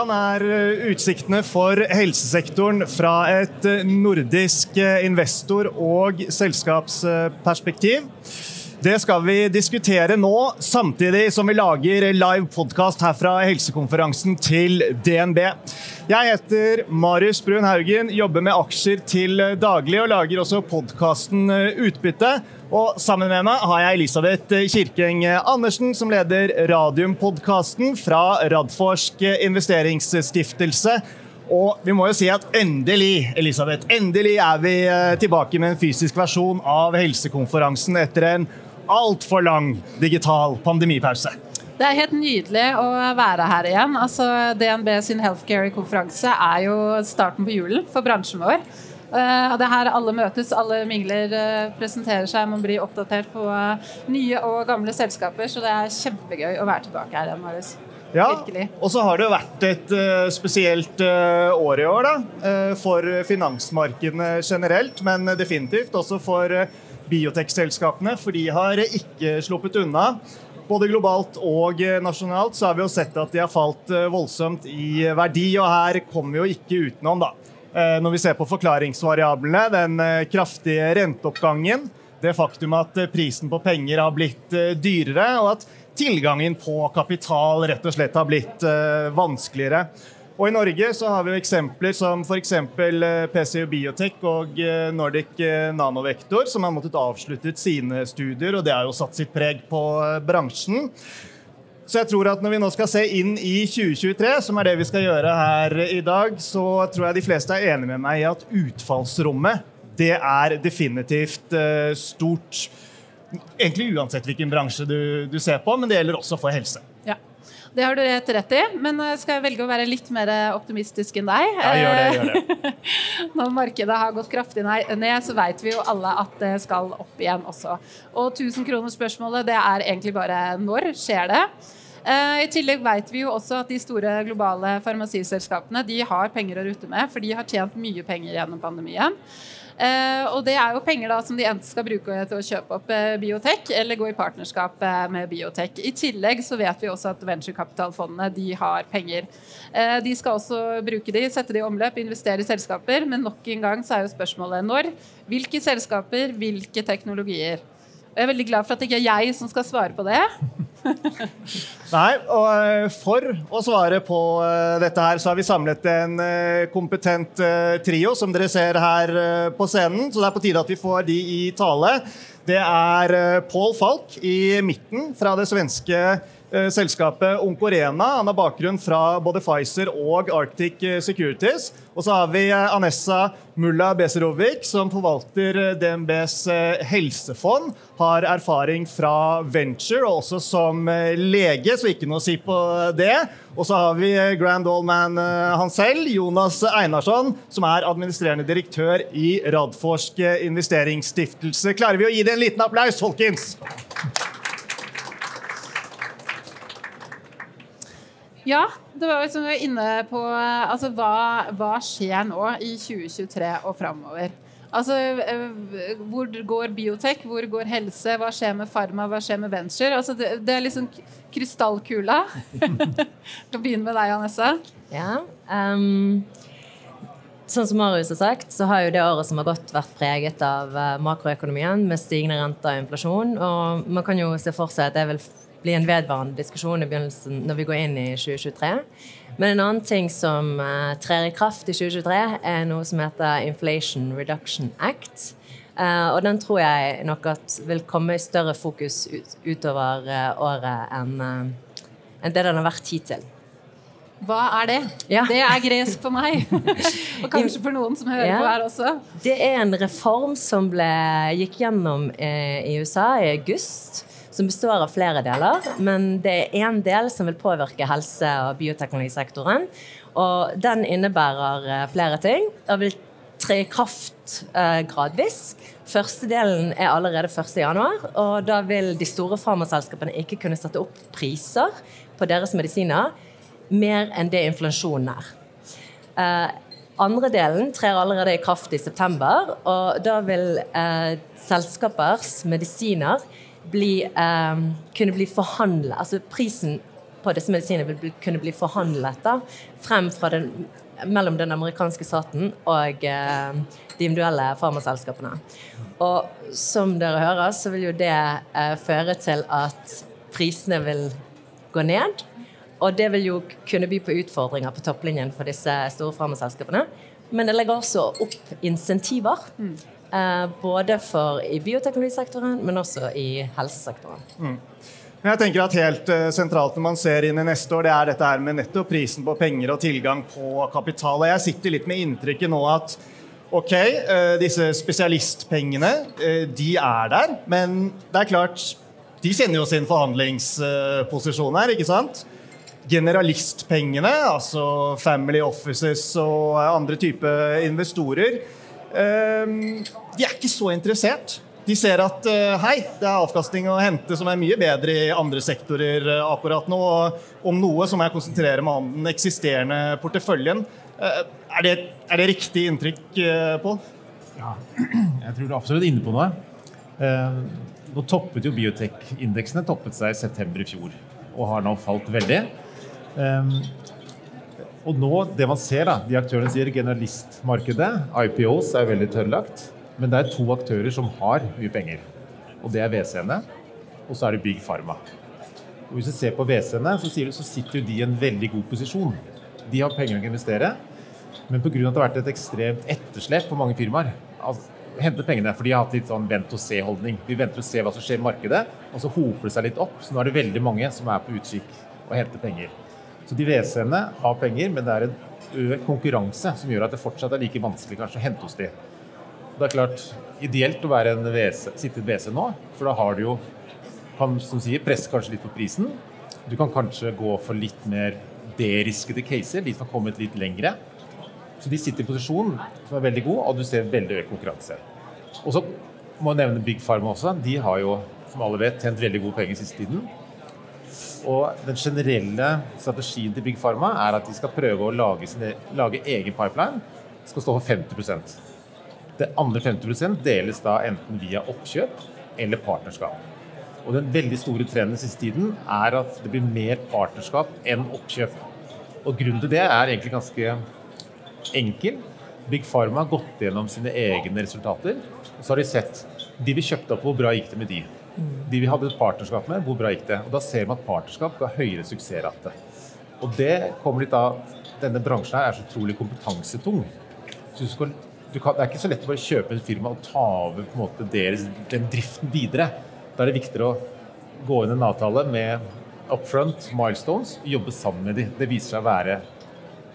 Hvordan er eh, utsiktene for helsesektoren fra et eh, nordisk eh, investor- og selskapsperspektiv? Det skal vi diskutere nå, samtidig som vi lager live podkast her fra helsekonferansen til DNB. Jeg heter Marius Brun Haugen, jobber med aksjer til daglig og lager også podkasten Utbytte. Og sammen med meg har jeg Elisabeth Kirkeng Andersen, som leder Radiumpodkasten fra Radforsk investeringsstiftelse. Og vi må jo si at endelig, Elisabeth, endelig er vi eh, tilbake med en fysisk versjon av helsekonferansen etter en altfor lang digital pandemipause. Det er helt nydelig å være her igjen. Altså, DNB sin healthcare-konferanse er jo starten på julen for bransjen vår. Uh, det er her alle møtes, alle mingler, uh, presenterer seg, man blir oppdatert på uh, nye og gamle selskaper. Så det er kjempegøy å være tilbake her igjen, Marius. Ja, og så har det vært et spesielt år i år da, for finansmarkedene generelt, men definitivt også for biotekselskapene, for de har ikke sluppet unna. Både globalt og nasjonalt så har vi jo sett at de har falt voldsomt i verdi, og her kommer vi jo ikke utenom, da. Eh, når vi ser på forklaringsvariablene, den eh, kraftige renteoppgangen, det faktum at eh, prisen på penger har blitt dyrere, og at tilgangen på kapital rett og slett har blitt vanskeligere. Og I Norge så har vi jo eksempler som f.eks. PCU Biotech og Nordic Nanovektor, som har måttet avsluttet sine studier, og det har jo satt sitt preg på bransjen. Så jeg tror at når vi nå skal se inn i 2023, som er det vi skal gjøre her i dag, så tror jeg de fleste er enig med meg i at utfallsrommet det er definitivt uh, stort. Egentlig uansett hvilken bransje du, du, ser på, men det gjelder også for helse. Ja. Det har du rett, rett i, men eh, skal jeg velge å være litt mer optimistisk enn deg? Ja, gjør det, gjør det. Når markedet har gått kraftig ned, så vet vi jo alle at det skal opp igjen også. Og 1000 kroner spørsmålet det er egentlig bare når skjer det? Eh, I tillegg vet vi jo også at de store globale farmasiselskapene de har penger å rute med, for de har tjent mye penger gjennom pandemien. Uh, og det er jo penger da som de enten skal bruke til å kjøpe opp uh, biotek, eller gå i partnerskap med biotek. I tillegg så vet vi også at venturekapitalfondene de har penger. de skal også bruke de, sette de i omløp, investere i selskaper, men nok en gang så er jo spørsmålet når. Hvilke selskaper, hvilke teknologier? Jeg er veldig glad for at det ikke er jeg som skal svare på det. Nei, og eh, for å svare på eh, dette her, så har vi samlet en eh, kompetent trio, som dere ser her på scenen. Så det er på tide at vi får de i tale. Det er Paul Falk i midten fra det svenske selskapet Onkorena. Han har bakgrunn fra både Pfizer og Arctic Securities. Og så har vi eh, Anessa Mulla Beserovic, som forvalter eh, DNBs helsefond. Har erfaring fra venture og også som lege, så ikke noe å si på det. Og så har vi grand old man han selv, Jonas Einarsson, som er administrerende direktør i Radforsk investeringsstiftelse. Klarer vi å gi det en liten applaus, folkens? Ja, det var liksom vi var inne på altså, hva, hva, skjer nå i 2023 og framover? Altså, eh, hvor går biotek, hvor går helse, hva skjer med farma, hva skjer med venture? Altså, det, det er liksom krystallkula. Skal begynne med deg, Anessa. Ja, um, sånn som Marius har sagt, så har jo det året som har gått, vært preget av eh, makroøkonomien med stigende renter og inflasjon. Og man kan jo se for seg at det vil bli en vedvarende diskusjon i begynnelsen når vi går inn i 2023. Men en annen ting som uh, trer i kraft i 2023, er noe som heter Inflation Reduction Act. Uh, og den tror jeg nok at vil komme i større fokus ut, utover uh, året enn en det den har vært hittil. Hva er det? Ja. Det er gresk for meg. Og kanskje for noen som hører ja. på her også. Det er en reform som ble, gikk gjennom i USA i august som består av flere deler. Men det er én del som vil påvirke helse- og bioteknologisektoren. Og den innebærer eh, flere ting. Det vil tre i kraft eh, gradvis. Første delen er allerede 1.1, og da vil de store farmaselskapene ikke kunne sette opp priser på deres medisiner mer enn det inflasjonen er. Eh, andre delen trer allerede i kraft i september, og da vil selskapers medisiner bli, um, kunne bli forhandlet Altså prisen på disse medisinene vil kunne bli forhandlet da, frem den, mellom den amerikanske staten og uh, de individuelle farmaselskapene. Og som dere hører, så vil jo det uh, føre til at prisene vil gå ned. Og det vil jo kunne by på utfordringer på topplinjen for disse store farmaselskapene. Men det legger også opp insentiver. Eh, både for i bioteknologisektoren, men også i helsesektoren. Mm. Jeg tenker at Helt uh, sentralt når man ser inn i neste år, det er dette her med nettopp prisen på penger og tilgang på kapital. Jeg sitter litt med inntrykket nå at ok, uh, disse spesialistpengene de er der, men det er klart de kjenner jo sin forhandlingsposisjon her, ikke sant? Generalistpengene, altså family offices og andre typer investorer, de er ikke så interessert. De ser at eh, hei, det er avkastning å hente som er mye bedre i andre sektorer eh, akkurat nå. Og om noe så må jeg konsentrere meg om den eksisterende porteføljen. Eh, er det, er det riktig inntrykk, Pål? Ja, jeg tror du er absolutt inne på noe. Nå toppet jo biotek-indeksene toppet seg i september i fjor og har nå falt veldig. Og nå, det man ser, da, de aktørene sier generalistmarkedet, IPOs er veldig tørrlagt. Men det er to aktører som har mye penger. Og det er WC-ene, og så er det Big Pharma. Og Hvis du ser på WC-ene, så, så, sitter de i en veldig god posisjon. De har penger å investere, men pga. at det har vært et ekstremt etterslep på mange firmaer altså, hente pengene, for de har hatt litt sånn vent og se-holdning. Vi venter og ser hva som skjer i markedet, og så hoper det seg litt opp. Så nå er det veldig mange som er på utkikk og henter penger. Så de WC-ene har penger, men det er en økt konkurranse som gjør at det fortsatt er like vanskelig kanskje å hente hos de. Det er klart ideelt å være en VC, sitte i et WC nå, for da har du jo kan, som sier, presse kanskje litt på prisen. Du kan kanskje gå for litt mer deriskede caser, de som har kommet litt lengre. Så de sitter i posisjon som er veldig god, og du ser veldig økt konkurranse. Og så må jeg nevne Big Pharma også. De har jo, som alle vet, tjent veldig gode penger siste tiden. Og den generelle strategien til Big Pharma er at de skal prøve å lage, sine, lage egen pipeline. Skal stå for 50% det andre 50% deles da enten via oppkjøp eller partnerskap. Og Den veldig store trenden den siste tiden er at det blir mer partnerskap enn oppkjøp. Og Grunnen til det er egentlig ganske enkel. Big Pharma har gått gjennom sine egne resultater. og Så har de sett de vi kjøpte opp, hvor bra gikk det med de. De vi hadde et partnerskap med, hvor bra gikk det. Og Da ser man at partnerskap ga høyere suksessrate. Og det kommer litt av at denne bransjen her er så utrolig kompetansetung. Så du skal kan, det er ikke så lett å bare kjøpe en firma og ta over på en måte deres, den driften videre. Da er det viktigere å gå inn en avtale med upfront, milestones, og jobbe sammen med dem. Det viser seg å være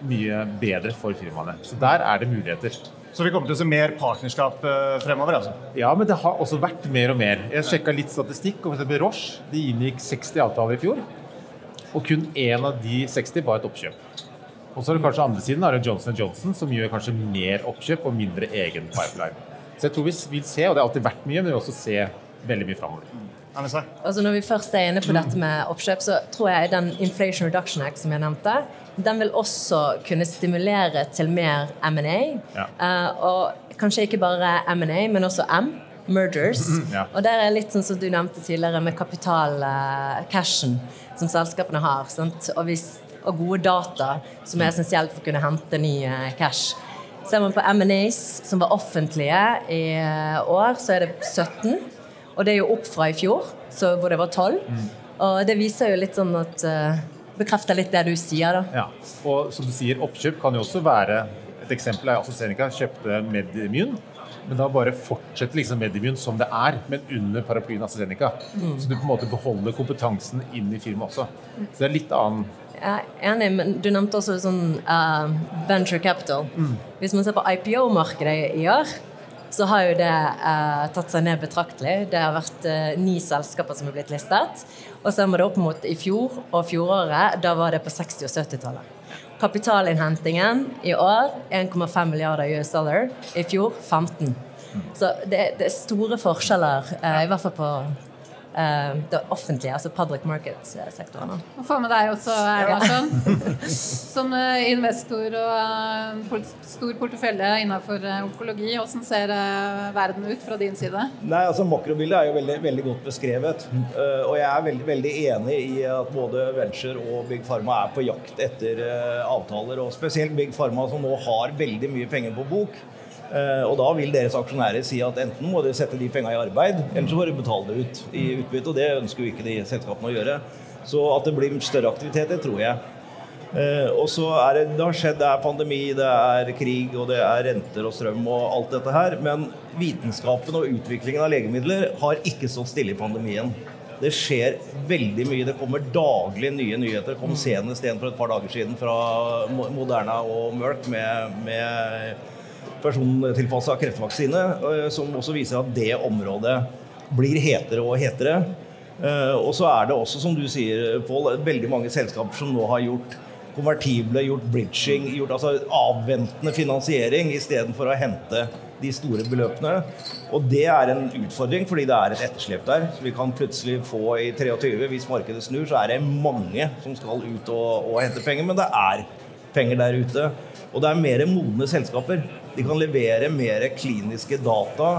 mye bedre for firmaene. Så der er det muligheter. Så vi kommer til å se mer partnerskap eh, fremover? altså? Ja, men det har også vært mer og mer. Jeg sjekka litt statistikk. og Roche de inngikk 60 avtaler i fjor. Og kun én av de 60 var et oppkjøp. Og så er det kanskje andre siden er det Johnson Johnson, som gjør kanskje mer oppkjøp og mindre egen pipeline. Så jeg tror vi vil se, og det har alltid vært mye, men vi vil også se veldig mye framover. Altså når vi først er inne på dette med oppkjøp, så tror jeg den Inflation Reduction Act som jeg nevnte, den vil også kunne stimulere til mer M&A. Ja. Uh, og kanskje ikke bare M&A, men også M. Mergers. Ja. Og der er litt sånn som du nevnte tidligere, med kapital-cashen uh, som selskapene har. Og hvis og gode data, som er essensielt for å kunne hente ny eh, cash. Ser man på M&As som var offentlige i år, så er det 17. Og det er jo opp fra i fjor, hvor det var 12. Mm. Og det viser jo litt sånn at Bekrefter litt det du sier, da. Ja. Og som du sier, oppkjøp kan jo også være Et eksempel er AstraZeneca kjøpte Medimune. men da bare fortsetter liksom Medimune som det er, men under paraplyen AstraZeneca. Mm. Så du på en måte beholder kompetansen inn i firmaet også. Så det er litt annen jeg er enig, men du nevnte også sånn uh, venture capital. Mm. Hvis man ser på IPO-markedet i år, så har jo det uh, tatt seg ned betraktelig. Det har vært uh, ni selskaper som er blitt listet. Og så må det opp mot i fjor og fjoråret, da var det på 60- og 70-tallet. Kapitalinnhentingen i år 1,5 milliarder US dollar. I fjor 15. Så det, det er store forskjeller, i hvert fall på eh, det offentlige, altså public market-sektoren. Og få med deg også, Erlarsson, som eh, investor og eh, stor portefølje innenfor eh, onkologi. Hvordan ser eh, verden ut fra din side? Nei, altså Makrobildet er jo veldig, veldig godt beskrevet. Og jeg er veldig, veldig, enig i at både Venture og Big Pharma er på jakt etter avtaler. Og spesielt Big Pharma som nå har veldig mye penger på bok. Uh, og da vil deres aksjonærer si at enten må dere sette de pengene i arbeid, eller så må dere betale det ut i utbytte. Og det ønsker jo ikke de selskapene å gjøre. Så at det blir større aktivitet, det tror jeg. Uh, og så er det, det har skjedd, det er pandemi, det er krig, og det er renter og strøm og alt dette her. Men vitenskapen og utviklingen av legemidler har ikke stått stille i pandemien. Det skjer veldig mye. Det kommer daglig nye nyheter. Det kom senest en for et par dager siden fra Moderna og Merck med, med persontilpassa kreftvaksine, eh, som også viser at det området blir hetere og hetere. Eh, og så er det også, som du sier, Pål, veldig mange selskaper som nå har gjort konvertible, gjort bridging, gjort altså avventende finansiering istedenfor å hente de store beløpene. Og det er en utfordring, fordi det er et etterslep der. Så vi kan plutselig få i 23, hvis markedet snur, så er det mange som skal ut og, og hente penger. Men det er penger der ute. Og det er mer modne selskaper. De kan levere mer kliniske data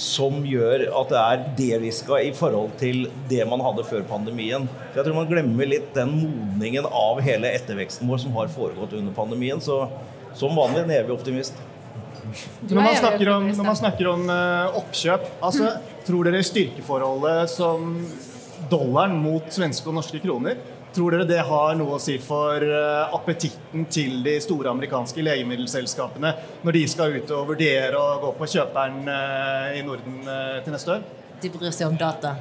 som gjør at det er deriska i forhold til det man hadde før pandemien. Så jeg tror man glemmer litt den modningen av hele etterveksten vår som har foregått under pandemien. Så som vanlig en evig optimist. Når man snakker om, når man snakker om uh, oppkjøp, altså, tror dere styrkeforholdet som dollaren mot svenske og norske kroner Tror dere det har noe å si for eh, appetitten til de store amerikanske legemiddelselskapene når de skal ut og vurdere å gå på kjøperen eh, i Norden eh, til neste år? De bryr seg om data.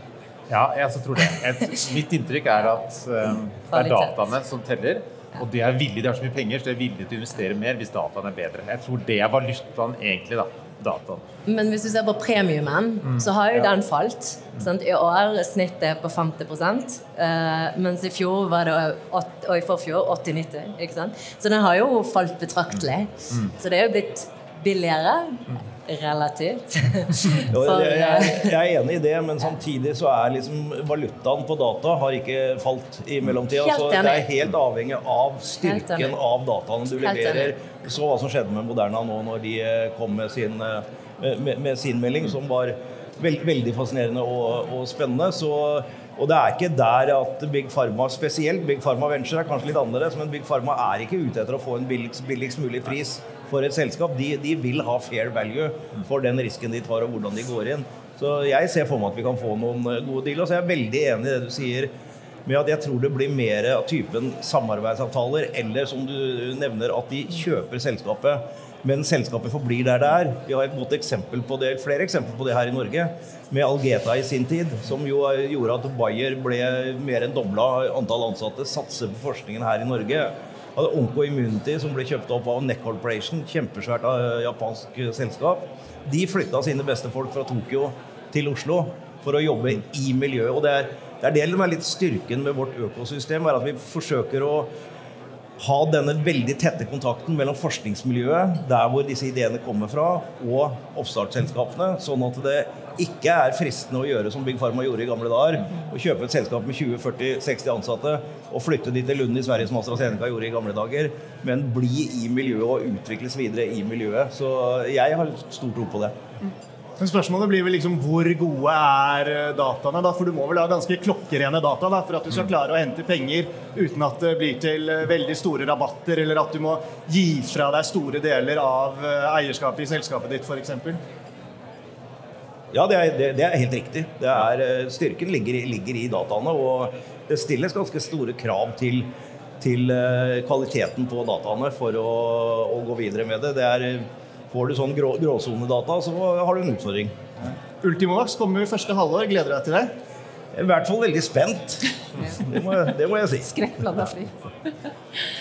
Ja, jeg tror det. Et, mitt inntrykk er at um, det er dataene som teller. Og de er villige, de har så mye penger, så de er villige til å investere mer hvis dataene er bedre. Jeg tror det er valutaen egentlig, da dataen. Men hvis du ser på premiumen, mm. så har jo ja. den falt. Sant? I år er snittet på 50 uh, mens i fjor var det og i forfjor 80-90. Så den har jo falt betraktelig. Mm. Så det er jo blitt billigere. Mm relativt. For, jeg, jeg, er enig i det, men samtidig så er liksom valutaen på data har ikke falt i mellomtida. Så det er helt avhengig av styrken av dataene du leverer. Så hva som skjedde med Moderna nå når de eh, kom med sin, eh, med, med sin melding, som var veld, veldig fascinerende og, og spennende. Så og det er ikke der at Big Pharma spesielt, Big Pharma Venture er kanskje litt annerledes, men Big Pharma er ikke ute etter å få en billigst, billigst mulig pris for et selskap. De, de, vil ha fair value for den risken de tar og hvordan de går inn. Så jeg ser for meg at vi kan få noen eh, gode dealer. Så jeg er veldig enig i det du sier med at jeg tror det blir mer av typen samarbeidsavtaler, eller som du nevner, at de kjøper selskapet men selskapet forblir der det er. Vi har et godt eksempel på det, flere eksempler på det her i Norge. Med Algeta i sin tid, som jo gjorde at Bayer ble mer enn dobla antall ansatte. Satser på forskningen her i Norge. Hadde Onko Immunity, som ble kjøpt opp av Neck Corporation, kjempesvært av japansk selskap. De flytta sine beste folk fra Tokyo til Oslo for å jobbe i miljøet. og det er det er det som er litt styrken med vårt økosystem, er at vi forsøker å ha denne veldig tette kontakten mellom forskningsmiljøet, der hvor disse ideene kommer fra, og oppstartsselskapene, sånn at det ikke er fristende å gjøre som Big Pharma gjorde i gamle dager. Å kjøpe et selskap med 20-40-60 ansatte og flytte de til Lund i Sverige, som AstraZeneca gjorde i gamle dager. Men bli i miljøet og utvikles videre i miljøet. Så jeg har stor tro på det. Men spørsmålet blir vel liksom hvor gode er eh, dataene? da? For du må vel ha ganske klokkerene data da, for at du skal mm. klare å hente penger uten at det blir til eh, veldig store rabatter, eller at du må gi fra deg store deler av eh, eierskapet i selskapet ditt f.eks.? Ja, det er, det, det er, helt riktig. Er, styrken ligger, ligger, i dataene. Og det stilles ganske store krav til, til kvaliteten på dataene for å, å gå videre med det. Det er Får du sånn grå, gråsonedata, så har du en utfordring. Ultimovax kommer i første halvår. Gleder du deg til det? I hvert fall veldig spent. Det må, det må jeg si. Skrekkblanda fri.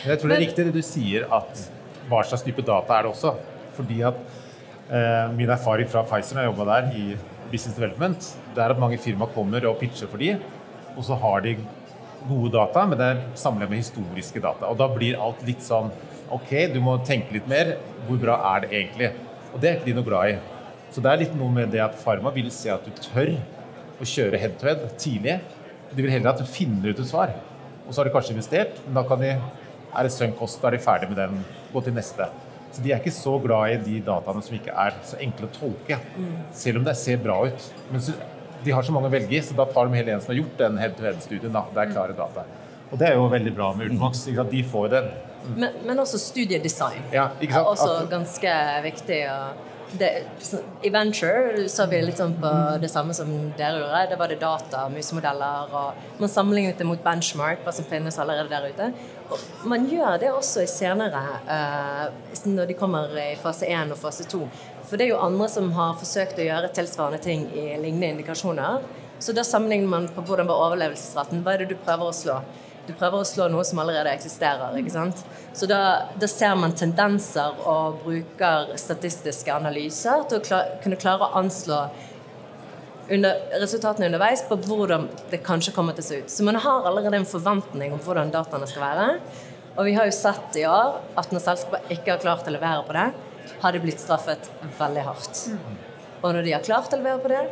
Jeg tror det er riktig det du sier, at hva slags type data er det også. Fordi at eh, min erfaring fra Pfizer når jeg jobba der i Business Development, det er at mange firmaer kommer og pitcher for de, og så har de gode data, men det er samlet med historiske data. Og da blir alt litt sånn OK, du må tenke litt mer. Hvor bra er det egentlig? Og det er ikke de noe glad i. Så det er litt noe med det at Pharma vil se at du tør å kjøre head to head tidlig. De vil heller at du finner ut et svar. Og så har de kanskje investert, men da kan de, er det sunk cost, da er de ferdig med den, gå til neste. Så de er ikke så glad i de dataene som ikke er så enkle å tolke, selv om det ser bra ut. Men de har så mange å velge i, så da tar de hele en som har gjort den head-to-head-studien. Det er klare data. Og det er jo veldig bra med Ultimax. De får den. Men, men også studiedesign ja, er også ganske viktig. Det, I Venture så vi litt sånn på det samme som dere gjorde. Da var det data, musemodeller, og man sammenlignet det mot benchmark, hva som finnes allerede der ute. Og man gjør det også i senere, uh, når de kommer i fase 1 og fase 2. For det er jo andre som har forsøkt å gjøre tilsvarende ting i lignende indikasjoner. Så da sammenligner man på hvordan var overlevelsesraten. Hva er det du prøver å slå? Du prøver å slå noe som allerede eksisterer. ikke sant? Så da, da ser man tendenser og bruker statistiske analyser til å klar, kunne klare å anslå under, resultatene underveis på hvordan det kanskje kommer til å se ut. Så man har allerede en forventning om hvordan dataene skal være. Og vi har jo sett i år at når selskapet ikke har klart å levere på det, har de blitt straffet veldig hardt. Og når de har klart å levere på det,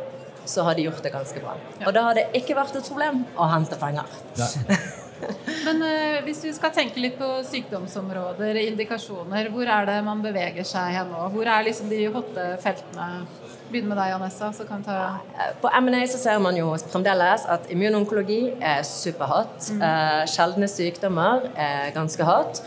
så har de gjort det ganske bra. Og da har det ikke vært et problem å hente penger. Men uh, hvis vi skal tenke litt på sykdomsområder, indikasjoner, hvor er det man beveger seg hen nå? Hvor er liksom de hotte feltene? Begynn med deg, Anessa. så kan ta På M&A så ser man jo fremdeles at immunonkologi er superhot. Mm. Uh, sjeldne sykdommer er ganske hot.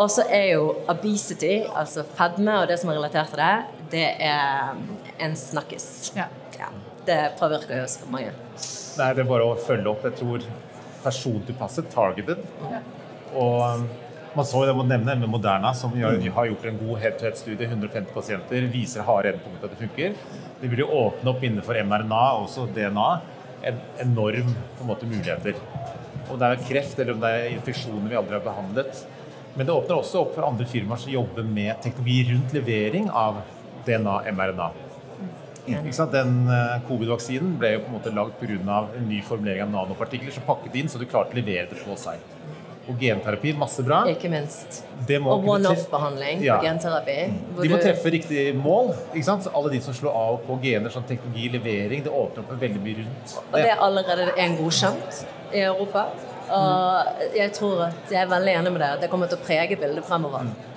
Og så er jo obesity, altså fedme og det som er relatert til det, det er en snakkis. Ja. Ja, det påvirker jo oss mange. Nei, det er bare å følge opp. Jeg tror persontilpasset, targeted. Og um, man så det må nevne med Moderna, som gjør, har gjort en god head-to-head-studie. 150 pasienter viser harde endepunkt at det funker. De jo åpne opp innenfor mRNA, også DNA, en enorm på en måte, muligheter. Om det er kreft eller om det er infeksjoner vi aldri har behandlet. Men det åpner også opp for andre firmaer som jobber med teknologi rundt levering av DNA-mRNA. Den eh, covid-vaksinen ble jo på en måte lagd pga. en ny formulering av nanopartikler som pakket inn så du klarte å levere det på seg. Og genterapi, masse bra. Ikke minst. Og one-off-behandling ja. på genterapi. De må treffe riktig mål. ikke sant? Så alle de som slår av på gener, sånn teknologi, levering, det åpner opp veldig mye rundt. Og det er allerede en godkjent i Europa. Og jeg tror at jeg er veldig enig med deg at det kommer til å prege bildet fremover. Mm.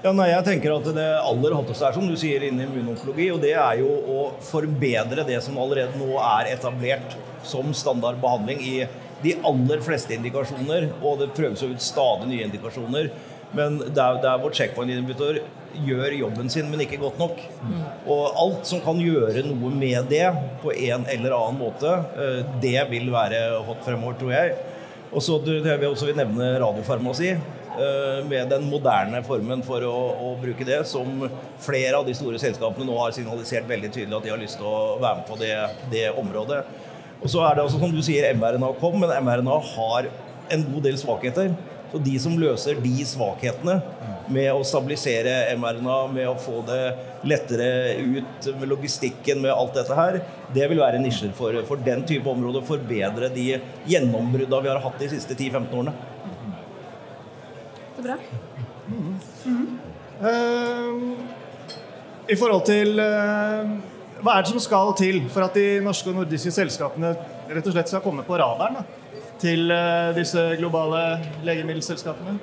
Ja, nei, jeg tenker at Det aller hotteste er som du sier innen immunonkologi, og det er jo å forbedre det som allerede nå er etablert som standardbehandling i de aller fleste indikasjoner. Og det prøves ut stadig nye indikasjoner. Men der, der vår checkpoint-inhibitor gjør jobben sin, men ikke godt nok. Og alt som kan gjøre noe med det på en eller annen måte, eh, det vil være hot fremover, tror jeg. Og så vil jeg også nevne radiofarmasi. Eh, med den moderne formen for å, å, bruke det, som flere av de store selskapene nå har signalisert veldig tydelig at de har lyst til å være med på det, det området. Og så er det altså, som du sier, mRNA kom, men mRNA har en god del svakheter. Så de som løser de svakhetene med å stabilisere mRNA, med å få det lettere ut med logistikken, med alt dette her, det vil være nisjer for, for den type områder. Forbedre de gjennombruddene vi har hatt de siste 10-15 årene bra. Mm. Mm. Uh, I forhold til uh, Hva er det som skal til for at de norske og nordiske selskapene rett og slett skal komme på radaren da, til uh, disse globale legemiddelselskapene?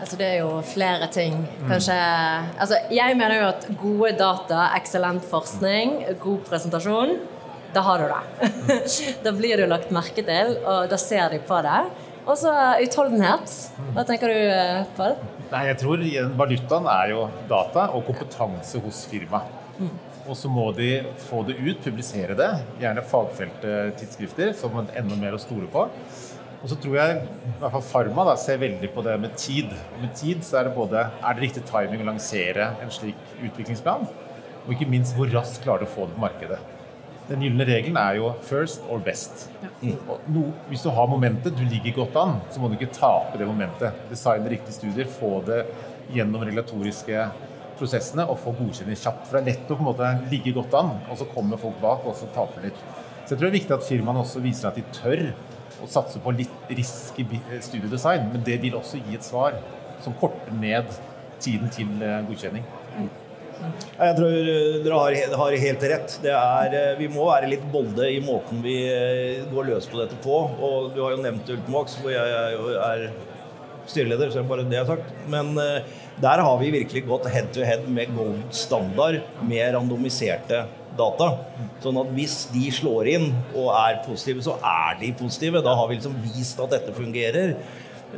Altså, det er jo flere ting. Kanskje altså, Jeg mener jo at gode data, eksellent forskning, god presentasjon da har du det. da blir du lagt merke til, og da ser de på det. Og så utholdenhet. Hva tenker du, på Pål? Nei, jeg tror Valutaen er jo data og kompetanse hos firmaet. Mm. Og så må de få det ut, publisere det. Gjerne fagfelttidsskrifter, som er enda mer å stole på. Og så tror jeg i hvert fall Pharma da, ser veldig på det med tid. Og med tid så er det både er det riktig timing å lansere en slik utviklingsplan, og ikke minst hvor raskt klarer du å få det på markedet. Den gylne regelen er jo 'first or best'. Ja. No, hvis du har momentet, du ligger godt an, så må du ikke tape det momentet. Designe riktige studier, få det gjennom regulatoriske prosessene og få godkjenning kjapt. For det er lett å på en måte ligge godt an, og så kommer folk bak og så taper litt. Så jeg tror det er viktig at firmaene også viser at de tør å satse på litt risky studiedesign, men det vil også gi et svar som korter ned tiden til eh, godkjenning. Jeg tror dere har, har, helt rett. Er, vi må være litt bolde i måten vi går løs på dette på. Og du har jo nevnt Ultimax, hvor jeg er styreleder, så er bare det jeg har sagt. Men der har vi virkelig gått head to head med gold standard med randomiserte data. Sånn at hvis de slår inn og er positive, så er de positive. Da har vi liksom vist at dette fungerer.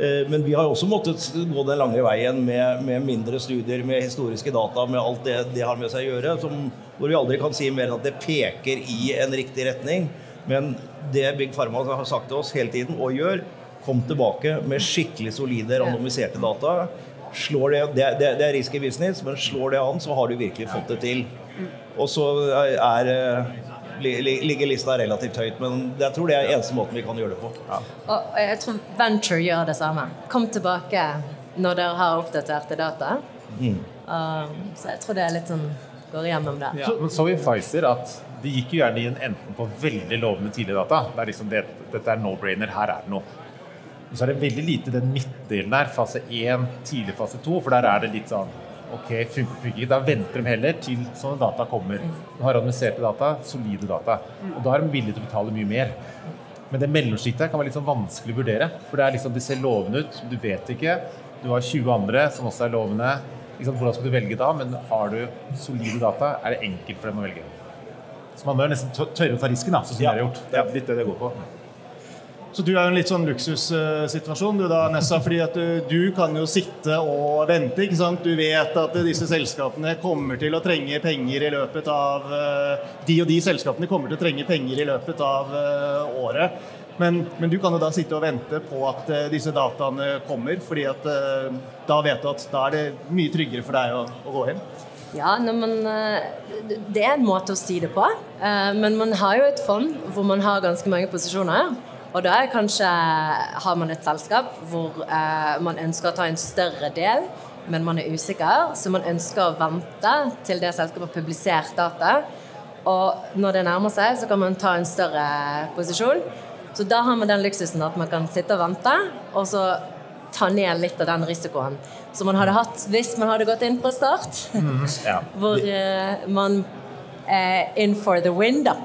Eh, men vi har også måttet gå den lange veien med, med mindre studier, med historiske data, med alt det det har med seg å gjøre, som, hvor vi aldri kan si mer enn at det peker i en riktig retning. Men det Big Pharma har sagt til oss hele tiden, og gjør, kom tilbake med skikkelig solide, randomiserte data. Slår det, det, det, det er risky business, men slår det an, så har du virkelig fått det til. Og så er, ligger lista relativt høyt, men jeg tror det er eneste måten vi kan gjøre det på. Ja. Og jeg tror Venture gjør det samme. Kom tilbake når dere har oppdaterte data. Mm. Um, så jeg tror det er litt sånn går igjennom det. Ja. Så, så i Pfizer at de gikk jo gjerne inn enten på veldig lovende tidlige data. Det er liksom det, dette er no-brainer, her er det noe. Men så er det veldig lite den midtdelen der, fase 1, tidlig fase 2, for der er det litt sånn Ok, funker, funker Da venter de heller til sånne data kommer. De har administrerte data, solide data. Og da er de villige til å betale mye mer. Men det mellomsjiktet kan være litt sånn vanskelig å vurdere. For det er liksom, det ser lovende ut, du vet ikke. Du har 20 andre som også er lovende. Liksom, hvordan skal du velge da? Men har du solide data, er det enkelt for dem å velge. Så man bør nesten tørre å ta risken, da, sånn som ja. dere har gjort. Det er litt det det går på. Så du er jo en litt sånn luksussituasjon du da, Nessa, fordi at du, du, kan jo sitte og vente. ikke sant? Du vet at disse selskapene kommer til å trenge penger i løpet av eh, De og de selskapene kommer til å trenge penger i løpet av eh, året. Men, men, du kan jo da sitte og vente på at uh, disse dataene kommer, fordi at da vet du at da er det mye tryggere for deg å, å gå inn. Ja, nei, men, Det er en måte å si det på. Men man har jo et fond hvor man har ganske mange posisjoner. Og da er kanskje, har man et selskap hvor eh, man ønsker å ta en større del, men man er usikker, så man ønsker å vente til det selskapet har publisert data. Og når det nærmer seg, så kan man ta en større posisjon. Så da har man den luksusen at man kan sitte og vente, og så ta ned litt av den risikoen som man hadde hatt hvis man hadde gått inn fra start. Mm, ja. Hvor eh, man in for the win, da.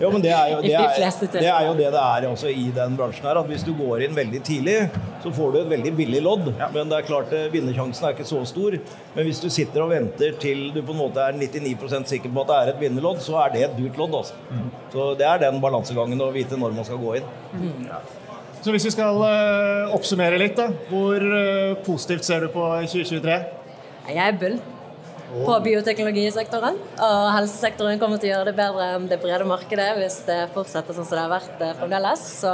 Jo, men det er jo det, er, det er jo det det er også i den bransjen her. At hvis du går inn veldig tidlig, så får du et veldig billig lodd. Ja. Men det er klart eh, vinnersjansen er ikke så stor. Men hvis du sitter og venter til du på en måte er 99% sikker på at det er et vinnerlodd, så er det et dyrt lodd. Altså. Mm. Så det er den balansegangen å vite når man skal gå inn. Mm. Ja. Så hvis vi skal uh, oppsummere litt, da. Hvor uh, positivt ser du på 2023? Jeg er bull på bioteknologisektoren. Og helsesektoren kommer til å gjøre det bedre enn det brede markedet hvis det fortsetter sånn som det har vært eh, fremdeles. Så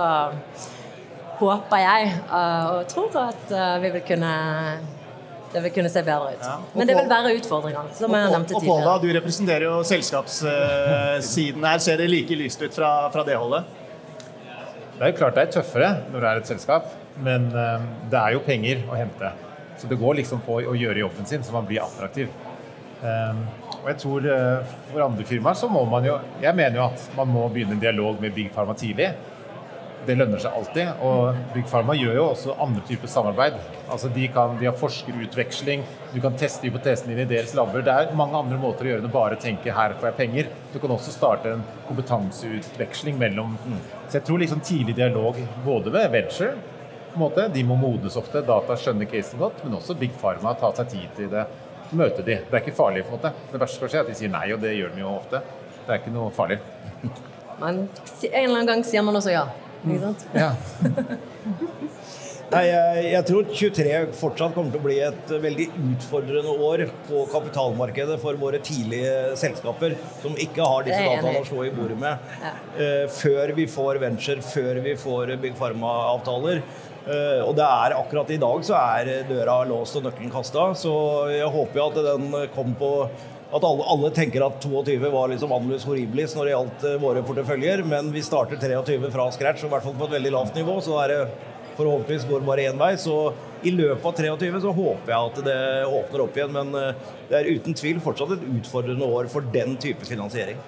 håper jeg eh, og tror at eh, vi vil kunne det vil kunne se bedre ut. Ja. Men det vil være utfordringer. som jeg nevnte tidligere. Og Pola, du representerer jo selskapssiden her. Ser det like lyst ut fra, fra, det holdet? Det er jo klart det er tøffere når det er et selskap, men det er jo penger å hente. Så det går liksom på å gjøre jobben sin så man blir attraktiv. Um, og jeg tror uh, For andre firmaer så må man jo Jeg mener jo at man må begynne en dialog med Big Pharma tidlig. Det lønner seg alltid. Og Big Pharma gjør jo også andre typer samarbeid. Altså De, kan, de har forskerutveksling, du kan teste hypotesen din i deres labber. Det er mange andre måter å gjøre det å bare tenke 'her får jeg penger'. Du kan også starte en kompetanseutveksling mellom Så jeg tror liksom tidlig dialog både med venture på en måte, De må modnes ofte. Data skjønner casen godt, men også Big Pharma tar seg tid til det møte de. Det er ikke farlig. på en måte. Det verste som skje, er at de sier nei, og det gjør de jo ofte. Det er ikke noe farlig. Men en eller annen gang sier man også ja. Ikke sant? Ja. Nei, jeg, jeg, tror 23 fortsatt kommer til å bli et veldig utfordrende år på kapitalmarkedet for våre tidlige selskaper som ikke har disse dataene å slå i bordet med. Ja. Uh, før vi får venture, før vi får Big Pharma-avtaler. Uh, og det er akkurat i dag så er døra låst og nøkkelen kasta, så jeg håper jo at den kom på at alle, alle, tenker at 22 var liksom annulus horribilis når det gjaldt våre porteføljer, men vi starter 23 fra scratch, og i hvert fall på et veldig lavt nivå. Så er det forhåpentligvis går bare én vei. Så i løpet av 23 så håper jeg at det åpner opp igjen. Men det er uten tvil fortsatt et utfordrende år for den type finansiering.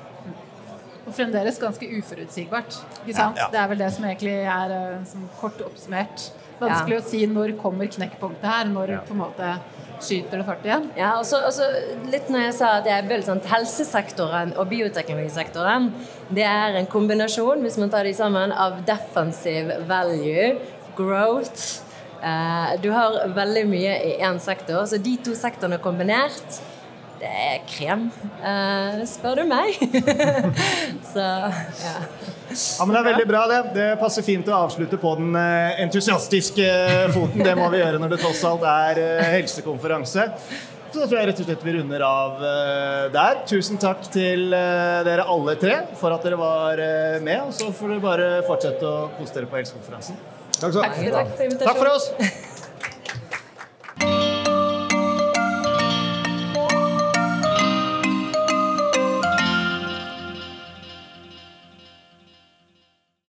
Og fremdeles ganske uforutsigbart. Ikke sant? Ja, ja. Det er vel det som egentlig er som kort oppsummert. vanskelig å si når kommer knekkpunktet her. Når på en måte skyter det fart igjen. Ja, og så litt når jeg sa at jeg vil sånn Helsesektoren og bioteknologisektoren det er en kombinasjon, hvis man tar de sammen, av defensive value, growth eh, Du har veldig mye i én sektor, så de to sektorene kombinert det er krem, uh, spør du meg. så ja. ja. Men det er veldig bra, det. Det passer fint å avslutte på den eh, entusiastiske foten. Det må vi gjøre når det tross alt er eh, helsekonferanse. Så da tror jeg rett og slett vi runder av der. Tusen takk til dere alle tre for at dere var med. Og så får dere bare fortsette å kose dere på helsekonferansen. Takk, takk, takk, takk for oss.